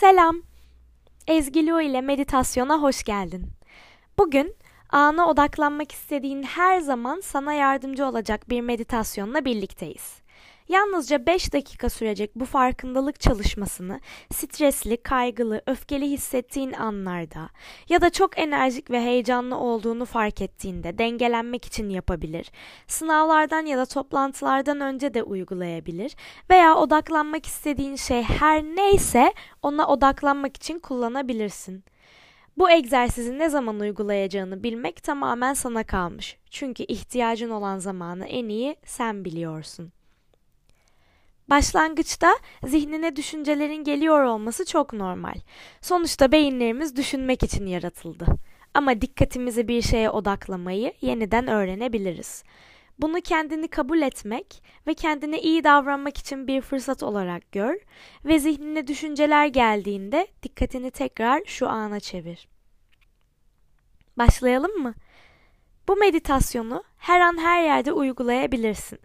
Selam. Ezgilio ile meditasyona hoş geldin. Bugün ana odaklanmak istediğin her zaman sana yardımcı olacak bir meditasyonla birlikteyiz. Yalnızca 5 dakika sürecek bu farkındalık çalışmasını stresli, kaygılı, öfkeli hissettiğin anlarda ya da çok enerjik ve heyecanlı olduğunu fark ettiğinde dengelenmek için yapabilir. Sınavlardan ya da toplantılardan önce de uygulayabilir veya odaklanmak istediğin şey her neyse ona odaklanmak için kullanabilirsin. Bu egzersizi ne zaman uygulayacağını bilmek tamamen sana kalmış. Çünkü ihtiyacın olan zamanı en iyi sen biliyorsun. Başlangıçta zihnine düşüncelerin geliyor olması çok normal. Sonuçta beyinlerimiz düşünmek için yaratıldı. Ama dikkatimizi bir şeye odaklamayı yeniden öğrenebiliriz. Bunu kendini kabul etmek ve kendine iyi davranmak için bir fırsat olarak gör ve zihnine düşünceler geldiğinde dikkatini tekrar şu ana çevir. Başlayalım mı? Bu meditasyonu her an her yerde uygulayabilirsin.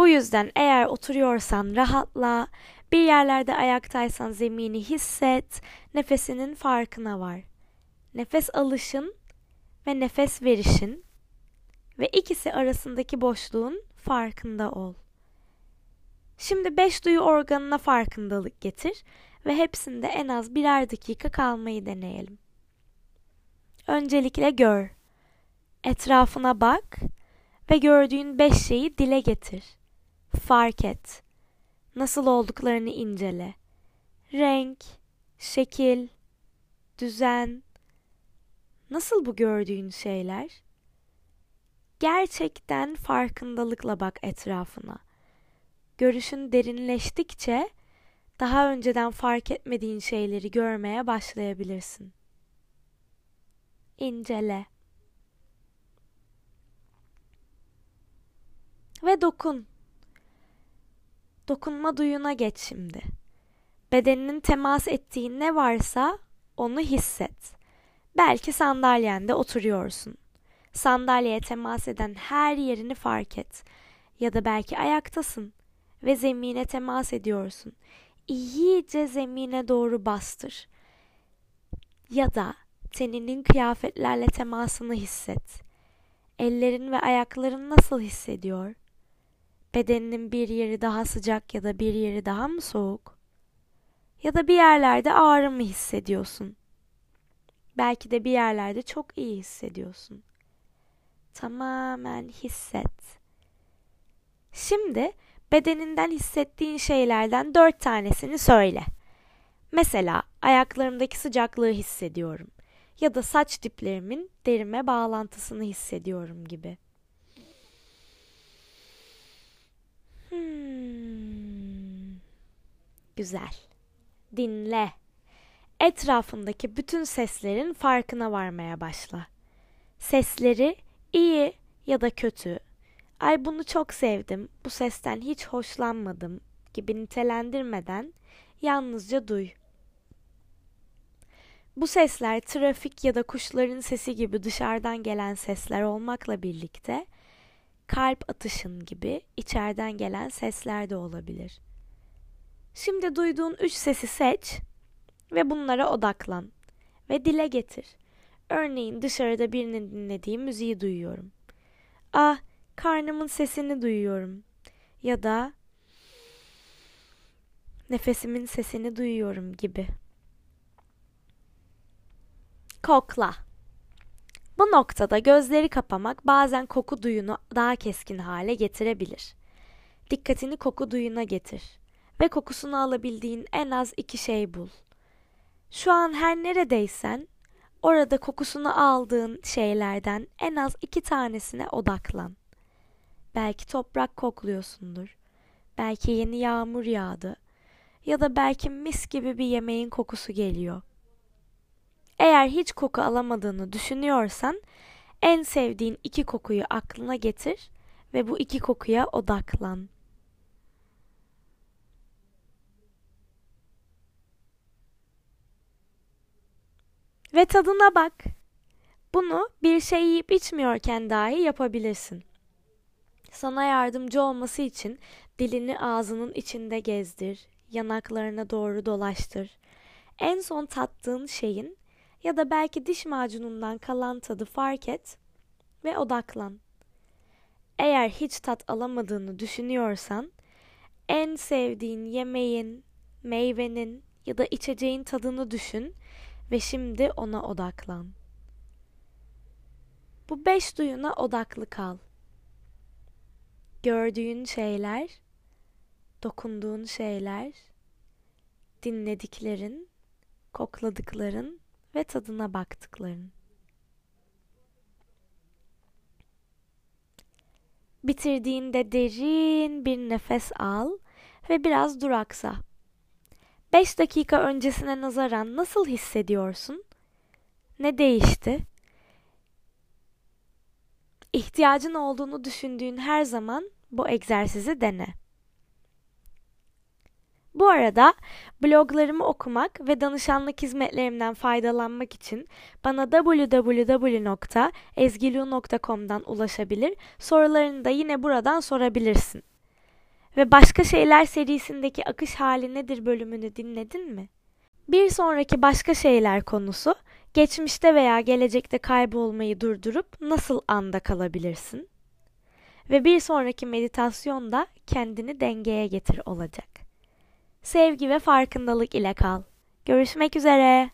Bu yüzden eğer oturuyorsan rahatla, bir yerlerde ayaktaysan zemini hisset, nefesinin farkına var. Nefes alışın ve nefes verişin ve ikisi arasındaki boşluğun farkında ol. Şimdi beş duyu organına farkındalık getir ve hepsinde en az birer dakika kalmayı deneyelim. Öncelikle gör. Etrafına bak ve gördüğün beş şeyi dile getir. Fark et. Nasıl olduklarını incele. Renk, şekil, düzen. Nasıl bu gördüğün şeyler? Gerçekten farkındalıkla bak etrafına. Görüşün derinleştikçe daha önceden fark etmediğin şeyleri görmeye başlayabilirsin. İncele. Ve dokun. Dokunma duyuna geç şimdi. Bedeninin temas ettiği ne varsa onu hisset. Belki sandalyende oturuyorsun. Sandalyeye temas eden her yerini fark et. Ya da belki ayaktasın ve zemine temas ediyorsun. İyice zemine doğru bastır. Ya da teninin kıyafetlerle temasını hisset. Ellerin ve ayakların nasıl hissediyor? Bedeninin bir yeri daha sıcak ya da bir yeri daha mı soğuk? Ya da bir yerlerde ağrı mı hissediyorsun? Belki de bir yerlerde çok iyi hissediyorsun. Tamamen hisset. Şimdi bedeninden hissettiğin şeylerden dört tanesini söyle. Mesela ayaklarımdaki sıcaklığı hissediyorum ya da saç diplerimin derime bağlantısını hissediyorum gibi. Güzel. Dinle. Etrafındaki bütün seslerin farkına varmaya başla. Sesleri iyi ya da kötü. Ay bunu çok sevdim, bu sesten hiç hoşlanmadım gibi nitelendirmeden yalnızca duy. Bu sesler trafik ya da kuşların sesi gibi dışarıdan gelen sesler olmakla birlikte kalp atışın gibi içeriden gelen sesler de olabilir. Şimdi duyduğun üç sesi seç ve bunlara odaklan ve dile getir. Örneğin dışarıda birinin dinlediği müziği duyuyorum. Ah, karnımın sesini duyuyorum. Ya da nefesimin sesini duyuyorum gibi. Kokla. Bu noktada gözleri kapamak bazen koku duyunu daha keskin hale getirebilir. Dikkatini koku duyuna getir ve kokusunu alabildiğin en az iki şey bul. Şu an her neredeysen orada kokusunu aldığın şeylerden en az iki tanesine odaklan. Belki toprak kokluyorsundur. Belki yeni yağmur yağdı. Ya da belki mis gibi bir yemeğin kokusu geliyor. Eğer hiç koku alamadığını düşünüyorsan en sevdiğin iki kokuyu aklına getir ve bu iki kokuya odaklan. Ve tadına bak. Bunu bir şey yiyip içmiyorken dahi yapabilirsin. Sana yardımcı olması için dilini ağzının içinde gezdir, yanaklarına doğru dolaştır En son tattığın şeyin ya da belki diş macunundan kalan tadı fark et ve odaklan. Eğer hiç tat alamadığını düşünüyorsan, en sevdiğin yemeğin, meyvenin ya da içeceğin tadını düşün ve şimdi ona odaklan. Bu beş duyuna odaklı kal. Gördüğün şeyler, dokunduğun şeyler, dinlediklerin, kokladıkların ve tadına baktıkların. Bitirdiğinde derin bir nefes al ve biraz duraksa. 5 dakika öncesine nazaran nasıl hissediyorsun? Ne değişti? İhtiyacın olduğunu düşündüğün her zaman bu egzersizi dene. Bu arada bloglarımı okumak ve danışanlık hizmetlerimden faydalanmak için bana www.ezgilu.com'dan ulaşabilir, sorularını da yine buradan sorabilirsin. Ve Başka Şeyler serisindeki Akış Hali Nedir bölümünü dinledin mi? Bir sonraki Başka Şeyler konusu, geçmişte veya gelecekte kaybolmayı durdurup nasıl anda kalabilirsin? Ve bir sonraki meditasyonda kendini dengeye getir olacak. Sevgi ve farkındalık ile kal. Görüşmek üzere.